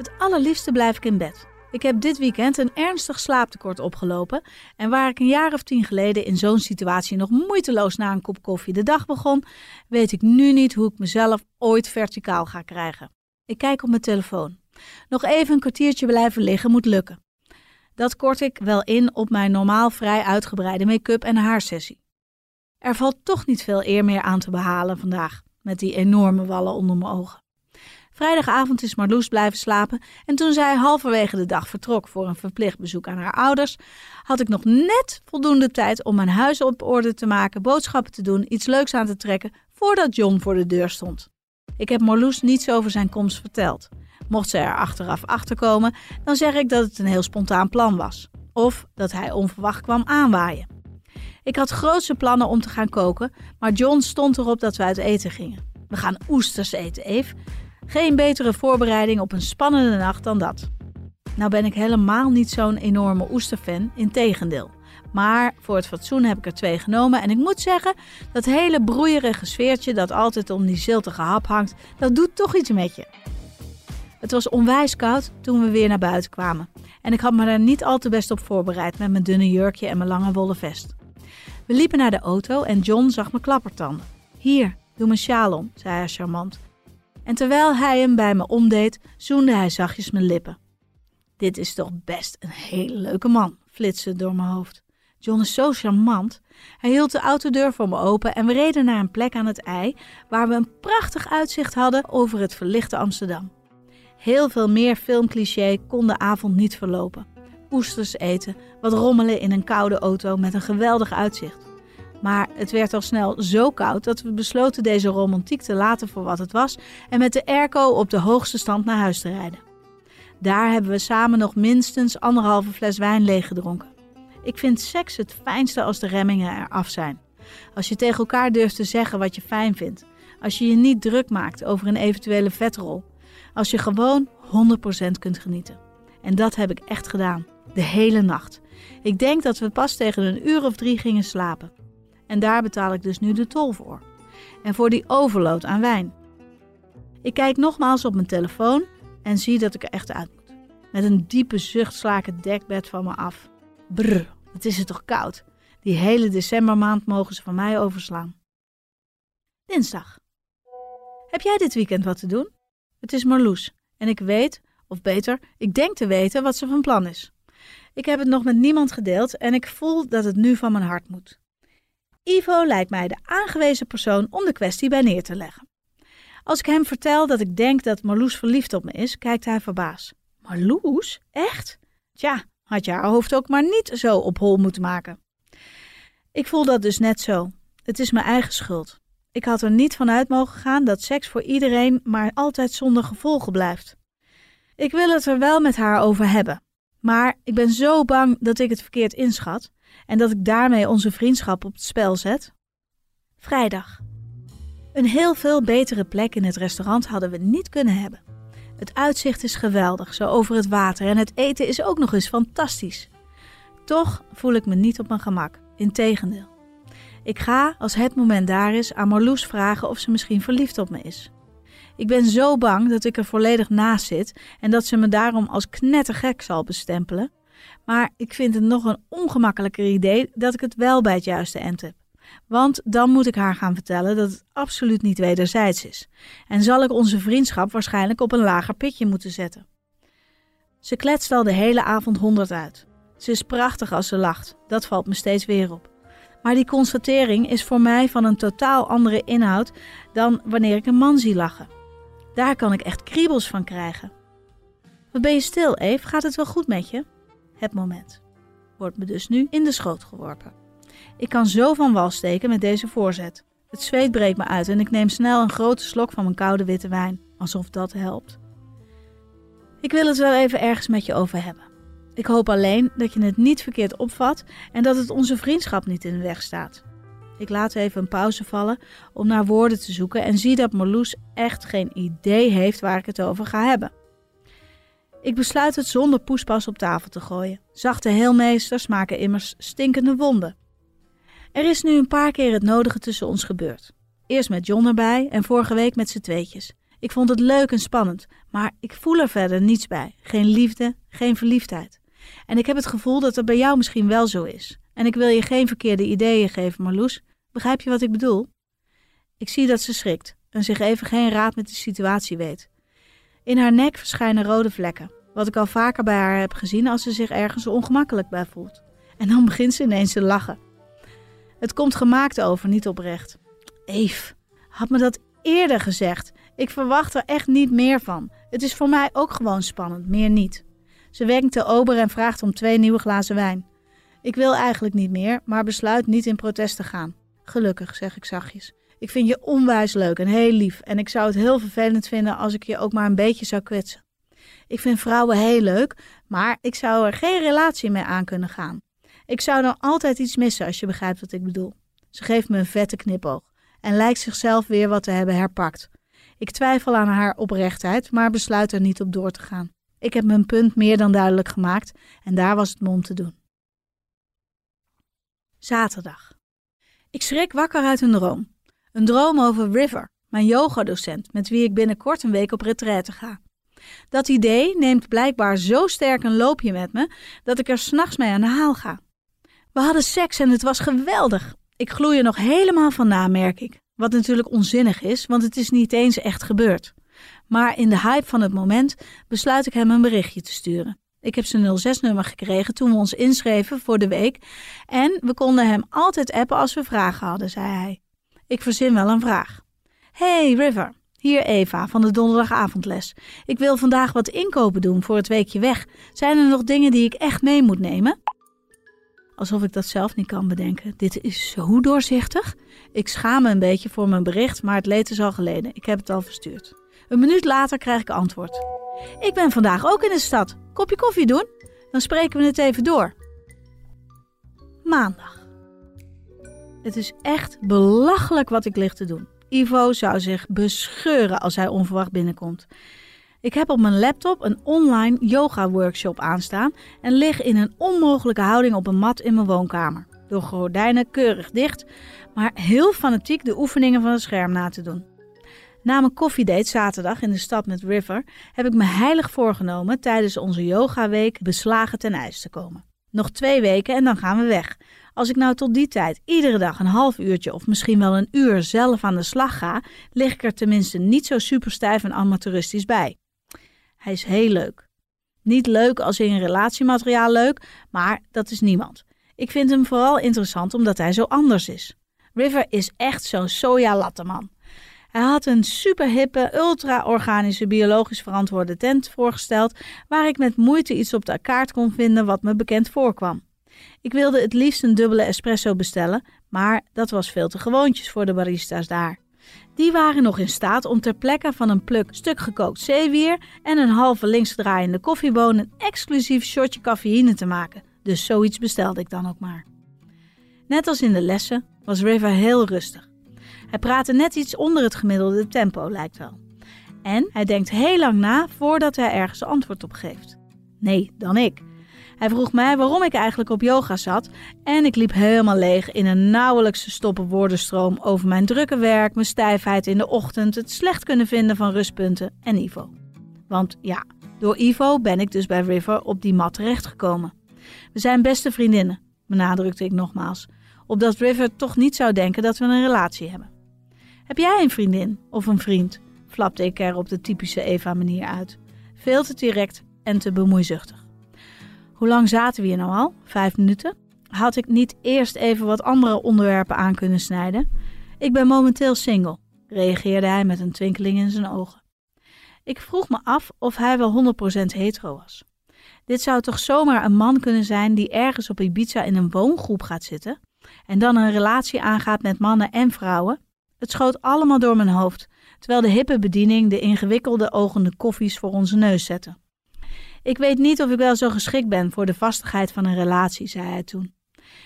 Het allerliefste blijf ik in bed. Ik heb dit weekend een ernstig slaaptekort opgelopen. En waar ik een jaar of tien geleden in zo'n situatie nog moeiteloos na een kop koffie de dag begon, weet ik nu niet hoe ik mezelf ooit verticaal ga krijgen. Ik kijk op mijn telefoon. Nog even een kwartiertje blijven liggen moet lukken. Dat kort ik wel in op mijn normaal vrij uitgebreide make-up en haarsessie. Er valt toch niet veel eer meer aan te behalen vandaag, met die enorme wallen onder mijn ogen. Vrijdagavond is Marloes blijven slapen en toen zij halverwege de dag vertrok voor een verplicht bezoek aan haar ouders, had ik nog net voldoende tijd om mijn huis op orde te maken, boodschappen te doen, iets leuks aan te trekken voordat John voor de deur stond. Ik heb Marloes niets over zijn komst verteld. Mocht ze er achteraf achterkomen, dan zeg ik dat het een heel spontaan plan was. Of dat hij onverwacht kwam aanwaaien. Ik had grootse plannen om te gaan koken, maar John stond erop dat we uit eten gingen. We gaan oesters eten, Eve. Geen betere voorbereiding op een spannende nacht dan dat. Nou ben ik helemaal niet zo'n enorme oesterfan, integendeel. Maar voor het fatsoen heb ik er twee genomen en ik moet zeggen, dat hele broeierige sfeertje dat altijd om die ziltige hap hangt, dat doet toch iets met je. Het was onwijs koud toen we weer naar buiten kwamen en ik had me er niet al te best op voorbereid met mijn dunne jurkje en mijn lange wollen vest. We liepen naar de auto en John zag mijn klappertanden. Hier, doe mijn sjaal om, zei hij charmant en terwijl hij hem bij me omdeed, zoende hij zachtjes mijn lippen. Dit is toch best een hele leuke man, flitste door mijn hoofd. John is zo charmant. Hij hield de autodeur voor me open en we reden naar een plek aan het ei waar we een prachtig uitzicht hadden over het verlichte Amsterdam. Heel veel meer filmcliché kon de avond niet verlopen. Oesters eten, wat rommelen in een koude auto met een geweldig uitzicht. Maar het werd al snel zo koud dat we besloten deze romantiek te laten voor wat het was en met de airco op de hoogste stand naar huis te rijden. Daar hebben we samen nog minstens anderhalve fles wijn leeggedronken. Ik vind seks het fijnste als de remmingen eraf zijn. Als je tegen elkaar durft te zeggen wat je fijn vindt. Als je je niet druk maakt over een eventuele vetrol. Als je gewoon 100% kunt genieten. En dat heb ik echt gedaan. De hele nacht. Ik denk dat we pas tegen een uur of drie gingen slapen. En daar betaal ik dus nu de tol voor. En voor die overload aan wijn. Ik kijk nogmaals op mijn telefoon en zie dat ik er echt uit moet. Met een diepe zucht sla ik het dekbed van me af. Brr, wat is het toch koud. Die hele decembermaand mogen ze van mij overslaan. Dinsdag. Heb jij dit weekend wat te doen? Het is Marloes en ik weet, of beter, ik denk te weten wat ze van plan is. Ik heb het nog met niemand gedeeld en ik voel dat het nu van mijn hart moet. Ivo lijkt mij de aangewezen persoon om de kwestie bij neer te leggen. Als ik hem vertel dat ik denk dat Marloes verliefd op me is, kijkt hij verbaasd. Marloes? Echt? Tja, had je haar hoofd ook maar niet zo op hol moeten maken. Ik voel dat dus net zo. Het is mijn eigen schuld. Ik had er niet vanuit mogen gaan dat seks voor iedereen maar altijd zonder gevolgen blijft. Ik wil het er wel met haar over hebben. Maar ik ben zo bang dat ik het verkeerd inschat en dat ik daarmee onze vriendschap op het spel zet? Vrijdag. Een heel veel betere plek in het restaurant hadden we niet kunnen hebben. Het uitzicht is geweldig, zo over het water, en het eten is ook nog eens fantastisch. Toch voel ik me niet op mijn gemak, integendeel. Ik ga, als het moment daar is, aan Marloes vragen of ze misschien verliefd op me is. Ik ben zo bang dat ik er volledig naast zit en dat ze me daarom als knettergek zal bestempelen. Maar ik vind het nog een ongemakkelijker idee dat ik het wel bij het juiste end heb. Want dan moet ik haar gaan vertellen dat het absoluut niet wederzijds is. En zal ik onze vriendschap waarschijnlijk op een lager pitje moeten zetten. Ze kletst al de hele avond honderd uit. Ze is prachtig als ze lacht, dat valt me steeds weer op. Maar die constatering is voor mij van een totaal andere inhoud dan wanneer ik een man zie lachen. Daar kan ik echt kriebels van krijgen. Wat ben je stil, Eve? Gaat het wel goed met je? Het moment. Wordt me dus nu in de schoot geworpen. Ik kan zo van wal steken met deze voorzet. Het zweet breekt me uit en ik neem snel een grote slok van mijn koude witte wijn, alsof dat helpt. Ik wil het wel even ergens met je over hebben. Ik hoop alleen dat je het niet verkeerd opvat en dat het onze vriendschap niet in de weg staat. Ik laat even een pauze vallen om naar woorden te zoeken en zie dat Marloes echt geen idee heeft waar ik het over ga hebben. Ik besluit het zonder poespas op tafel te gooien. Zachte heelmeesters maken immers stinkende wonden. Er is nu een paar keer het nodige tussen ons gebeurd. Eerst met John erbij en vorige week met z'n tweetjes. Ik vond het leuk en spannend, maar ik voel er verder niets bij. Geen liefde, geen verliefdheid. En ik heb het gevoel dat het bij jou misschien wel zo is. En ik wil je geen verkeerde ideeën geven, Marloes. Begrijp je wat ik bedoel? Ik zie dat ze schrikt en zich even geen raad met de situatie weet. In haar nek verschijnen rode vlekken, wat ik al vaker bij haar heb gezien als ze zich ergens ongemakkelijk bij voelt. En dan begint ze ineens te lachen. Het komt gemaakt over, niet oprecht. Eve, had me dat eerder gezegd. Ik verwacht er echt niet meer van. Het is voor mij ook gewoon spannend, meer niet. Ze wenkt de ober en vraagt om twee nieuwe glazen wijn. Ik wil eigenlijk niet meer, maar besluit niet in protest te gaan. Gelukkig, zeg ik zachtjes. Ik vind je onwijs leuk en heel lief en ik zou het heel vervelend vinden als ik je ook maar een beetje zou kwetsen. Ik vind vrouwen heel leuk, maar ik zou er geen relatie mee aan kunnen gaan. Ik zou dan altijd iets missen als je begrijpt wat ik bedoel. Ze geeft me een vette knipoog en lijkt zichzelf weer wat te hebben herpakt. Ik twijfel aan haar oprechtheid, maar besluit er niet op door te gaan. Ik heb mijn punt meer dan duidelijk gemaakt en daar was het me om te doen. Zaterdag. Ik schrik wakker uit een droom. Een droom over River, mijn yogadocent, met wie ik binnenkort een week op retraite ga. Dat idee neemt blijkbaar zo sterk een loopje met me dat ik er s'nachts mee aan de haal ga. We hadden seks en het was geweldig. Ik gloei er nog helemaal van na, merk ik. Wat natuurlijk onzinnig is, want het is niet eens echt gebeurd. Maar in de hype van het moment besluit ik hem een berichtje te sturen. Ik heb zijn 06-nummer gekregen toen we ons inschreven voor de week. En we konden hem altijd appen als we vragen hadden, zei hij. Ik verzin wel een vraag. Hey River, hier Eva van de donderdagavondles. Ik wil vandaag wat inkopen doen voor het weekje weg. Zijn er nog dingen die ik echt mee moet nemen? Alsof ik dat zelf niet kan bedenken. Dit is zo doorzichtig. Ik schaam me een beetje voor mijn bericht, maar het leed is al geleden. Ik heb het al verstuurd. Een minuut later krijg ik antwoord. Ik ben vandaag ook in de stad. Kopje koffie doen? Dan spreken we het even door. Maandag. Het is echt belachelijk wat ik lig te doen. Ivo zou zich bescheuren als hij onverwacht binnenkomt. Ik heb op mijn laptop een online yoga workshop aanstaan en lig in een onmogelijke houding op een mat in mijn woonkamer. Door gordijnen keurig dicht, maar heel fanatiek de oefeningen van het scherm na te doen. Na mijn koffiedate zaterdag in de stad met River heb ik me heilig voorgenomen tijdens onze yogaweek beslagen ten ijs te komen. Nog twee weken en dan gaan we weg. Als ik nou tot die tijd iedere dag een half uurtje of misschien wel een uur zelf aan de slag ga, lig ik er tenminste niet zo superstijf en amateuristisch bij. Hij is heel leuk. Niet leuk als in relatiemateriaal leuk, maar dat is niemand. Ik vind hem vooral interessant omdat hij zo anders is. River is echt zo'n soja man. Hij had een superhippe, ultra-organische, biologisch verantwoorde tent voorgesteld, waar ik met moeite iets op de kaart kon vinden wat me bekend voorkwam. Ik wilde het liefst een dubbele espresso bestellen, maar dat was veel te gewoontjes voor de barista's daar. Die waren nog in staat om ter plekke van een pluk stuk gekookt zeewier en een halve linksdraaiende koffieboon een exclusief shotje cafeïne te maken. Dus zoiets bestelde ik dan ook maar. Net als in de lessen was River heel rustig. Hij praatte net iets onder het gemiddelde tempo, lijkt wel. En hij denkt heel lang na voordat hij ergens antwoord op geeft. Nee, dan ik. Hij vroeg mij waarom ik eigenlijk op yoga zat en ik liep helemaal leeg in een nauwelijks te stoppen woordenstroom over mijn drukke werk, mijn stijfheid in de ochtend, het slecht kunnen vinden van rustpunten en Ivo. Want ja, door Ivo ben ik dus bij River op die mat terechtgekomen. We zijn beste vriendinnen, benadrukte ik nogmaals, opdat River toch niet zou denken dat we een relatie hebben. Heb jij een vriendin of een vriend? flapte ik er op de typische Eva-manier uit. Veel te direct en te bemoeizuchtig. Hoe lang zaten we hier nou al? Vijf minuten? Had ik niet eerst even wat andere onderwerpen aan kunnen snijden? Ik ben momenteel single, reageerde hij met een twinkeling in zijn ogen. Ik vroeg me af of hij wel 100% hetero was. Dit zou toch zomaar een man kunnen zijn die ergens op Ibiza in een woongroep gaat zitten en dan een relatie aangaat met mannen en vrouwen? Het schoot allemaal door mijn hoofd, terwijl de hippe bediening de ingewikkelde ogende koffies voor onze neus zette. Ik weet niet of ik wel zo geschikt ben voor de vastigheid van een relatie, zei hij toen.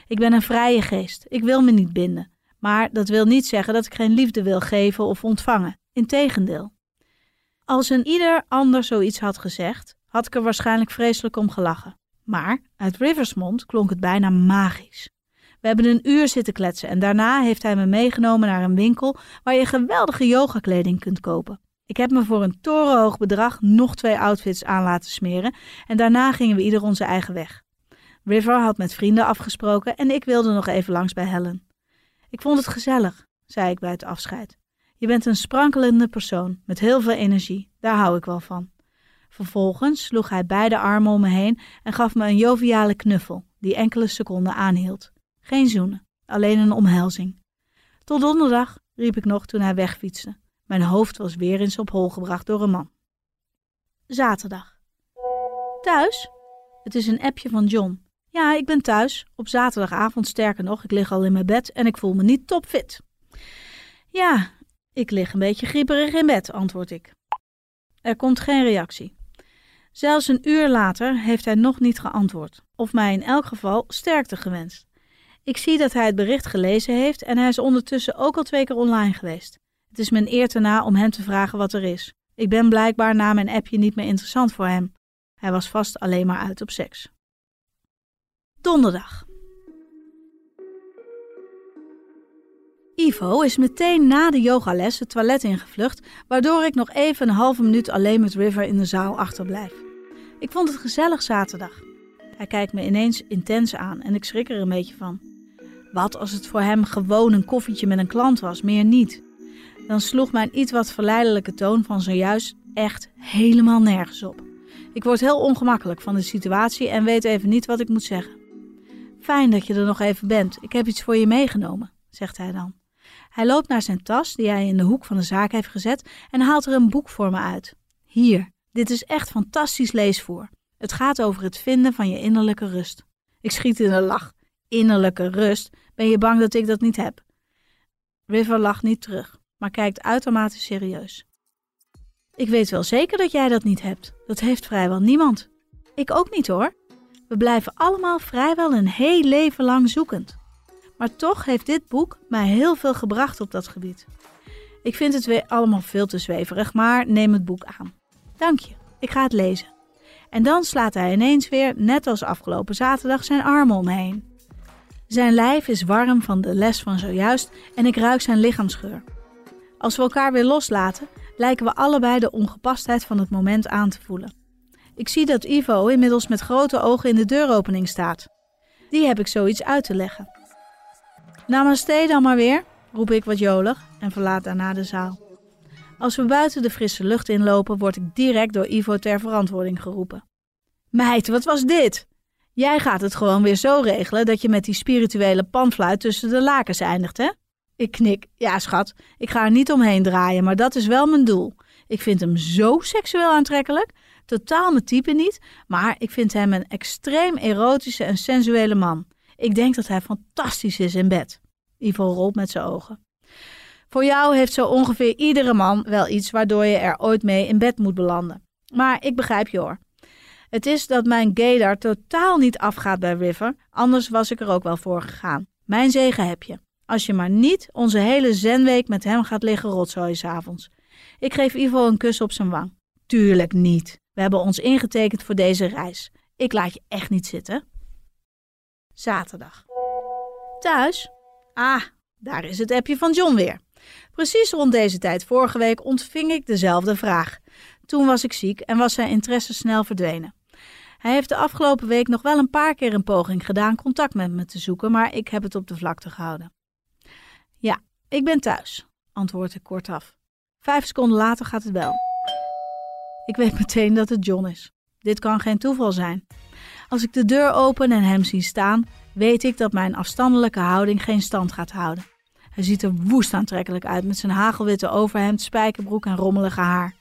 Ik ben een vrije geest, ik wil me niet binden, maar dat wil niet zeggen dat ik geen liefde wil geven of ontvangen. Integendeel. Als een ieder ander zoiets had gezegd, had ik er waarschijnlijk vreselijk om gelachen. Maar uit Riversmond klonk het bijna magisch. We hebben een uur zitten kletsen en daarna heeft hij me meegenomen naar een winkel waar je geweldige yogakleding kunt kopen. Ik heb me voor een torenhoog bedrag nog twee outfits aan laten smeren en daarna gingen we ieder onze eigen weg. River had met vrienden afgesproken en ik wilde nog even langs bij Helen. Ik vond het gezellig, zei ik bij het afscheid. Je bent een sprankelende persoon met heel veel energie, daar hou ik wel van. Vervolgens sloeg hij beide armen om me heen en gaf me een joviale knuffel, die enkele seconden aanhield. Geen zoenen, alleen een omhelzing. Tot donderdag, riep ik nog toen hij wegfietste. Mijn hoofd was weer eens op hol gebracht door een man. Zaterdag. Thuis? Het is een appje van John. Ja, ik ben thuis. Op zaterdagavond sterker nog, ik lig al in mijn bed en ik voel me niet topfit. Ja, ik lig een beetje grieperig in bed, antwoord ik. Er komt geen reactie. Zelfs een uur later heeft hij nog niet geantwoord, of mij in elk geval sterkte gewenst. Ik zie dat hij het bericht gelezen heeft en hij is ondertussen ook al twee keer online geweest. Het is mijn eer te na om hem te vragen wat er is. Ik ben blijkbaar na mijn appje niet meer interessant voor hem. Hij was vast alleen maar uit op seks. Donderdag. Ivo is meteen na de yogales het toilet ingevlucht, waardoor ik nog even een halve minuut alleen met River in de zaal achterblijf. Ik vond het gezellig zaterdag. Hij kijkt me ineens intens aan en ik schrik er een beetje van. Wat als het voor hem gewoon een koffietje met een klant was, meer niet? Dan sloeg mijn iets wat verleidelijke toon van zojuist echt helemaal nergens op. Ik word heel ongemakkelijk van de situatie en weet even niet wat ik moet zeggen. Fijn dat je er nog even bent. Ik heb iets voor je meegenomen, zegt hij dan. Hij loopt naar zijn tas die hij in de hoek van de zaak heeft gezet en haalt er een boek voor me uit. Hier, dit is echt fantastisch leesvoer. Het gaat over het vinden van je innerlijke rust. Ik schiet in een lach. Innerlijke rust? Ben je bang dat ik dat niet heb? River lacht niet terug, maar kijkt uitermate serieus. Ik weet wel zeker dat jij dat niet hebt. Dat heeft vrijwel niemand. Ik ook niet hoor. We blijven allemaal vrijwel een heel leven lang zoekend. Maar toch heeft dit boek mij heel veel gebracht op dat gebied. Ik vind het weer allemaal veel te zweverig, maar neem het boek aan. Dank je, ik ga het lezen. En dan slaat hij ineens weer, net als afgelopen zaterdag, zijn armen omheen. Zijn lijf is warm van de les van zojuist en ik ruik zijn lichaamsgeur. Als we elkaar weer loslaten, lijken we allebei de ongepastheid van het moment aan te voelen. Ik zie dat Ivo inmiddels met grote ogen in de deuropening staat. Die heb ik zoiets uit te leggen. Namaste dan maar weer, roep ik wat jolig en verlaat daarna de zaal. Als we buiten de frisse lucht inlopen, word ik direct door Ivo ter verantwoording geroepen. Meid, wat was dit? Jij gaat het gewoon weer zo regelen dat je met die spirituele panfluit tussen de lakens eindigt, hè? Ik knik. Ja, schat, ik ga er niet omheen draaien, maar dat is wel mijn doel. Ik vind hem zo seksueel aantrekkelijk. Totaal mijn type niet, maar ik vind hem een extreem erotische en sensuele man. Ik denk dat hij fantastisch is in bed. Ivo rolt met zijn ogen. Voor jou heeft zo ongeveer iedere man wel iets waardoor je er ooit mee in bed moet belanden. Maar ik begrijp je hoor. Het is dat mijn gaydar totaal niet afgaat bij River, anders was ik er ook wel voor gegaan. Mijn zegen heb je. Als je maar niet onze hele zenweek met hem gaat liggen rotzooien s'avonds. Ik geef Ivo een kus op zijn wang. Tuurlijk niet. We hebben ons ingetekend voor deze reis. Ik laat je echt niet zitten. Zaterdag. Thuis? Ah, daar is het appje van John weer. Precies rond deze tijd vorige week ontving ik dezelfde vraag. Toen was ik ziek en was zijn interesse snel verdwenen. Hij heeft de afgelopen week nog wel een paar keer een poging gedaan contact met me te zoeken, maar ik heb het op de vlakte gehouden. Ja, ik ben thuis, antwoord ik kortaf. Vijf seconden later gaat het wel. Ik weet meteen dat het John is. Dit kan geen toeval zijn. Als ik de deur open en hem zie staan, weet ik dat mijn afstandelijke houding geen stand gaat houden. Hij ziet er woest aantrekkelijk uit met zijn hagelwitte overhemd, spijkerbroek en rommelige haar.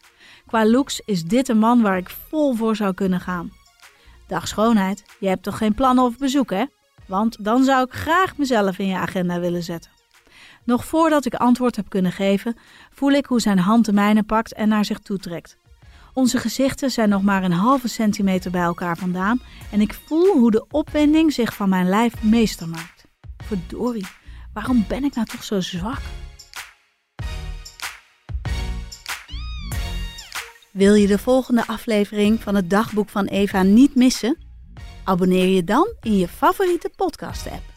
Qua looks is dit een man waar ik vol voor zou kunnen gaan. Dag schoonheid, je hebt toch geen plannen of bezoek, hè? Want dan zou ik graag mezelf in je agenda willen zetten. Nog voordat ik antwoord heb kunnen geven, voel ik hoe zijn hand de mijne pakt en naar zich toetrekt. Onze gezichten zijn nog maar een halve centimeter bij elkaar vandaan en ik voel hoe de opwinding zich van mijn lijf meester maakt. Verdorie, waarom ben ik nou toch zo zwak? Wil je de volgende aflevering van het dagboek van Eva niet missen? Abonneer je dan in je favoriete podcast-app.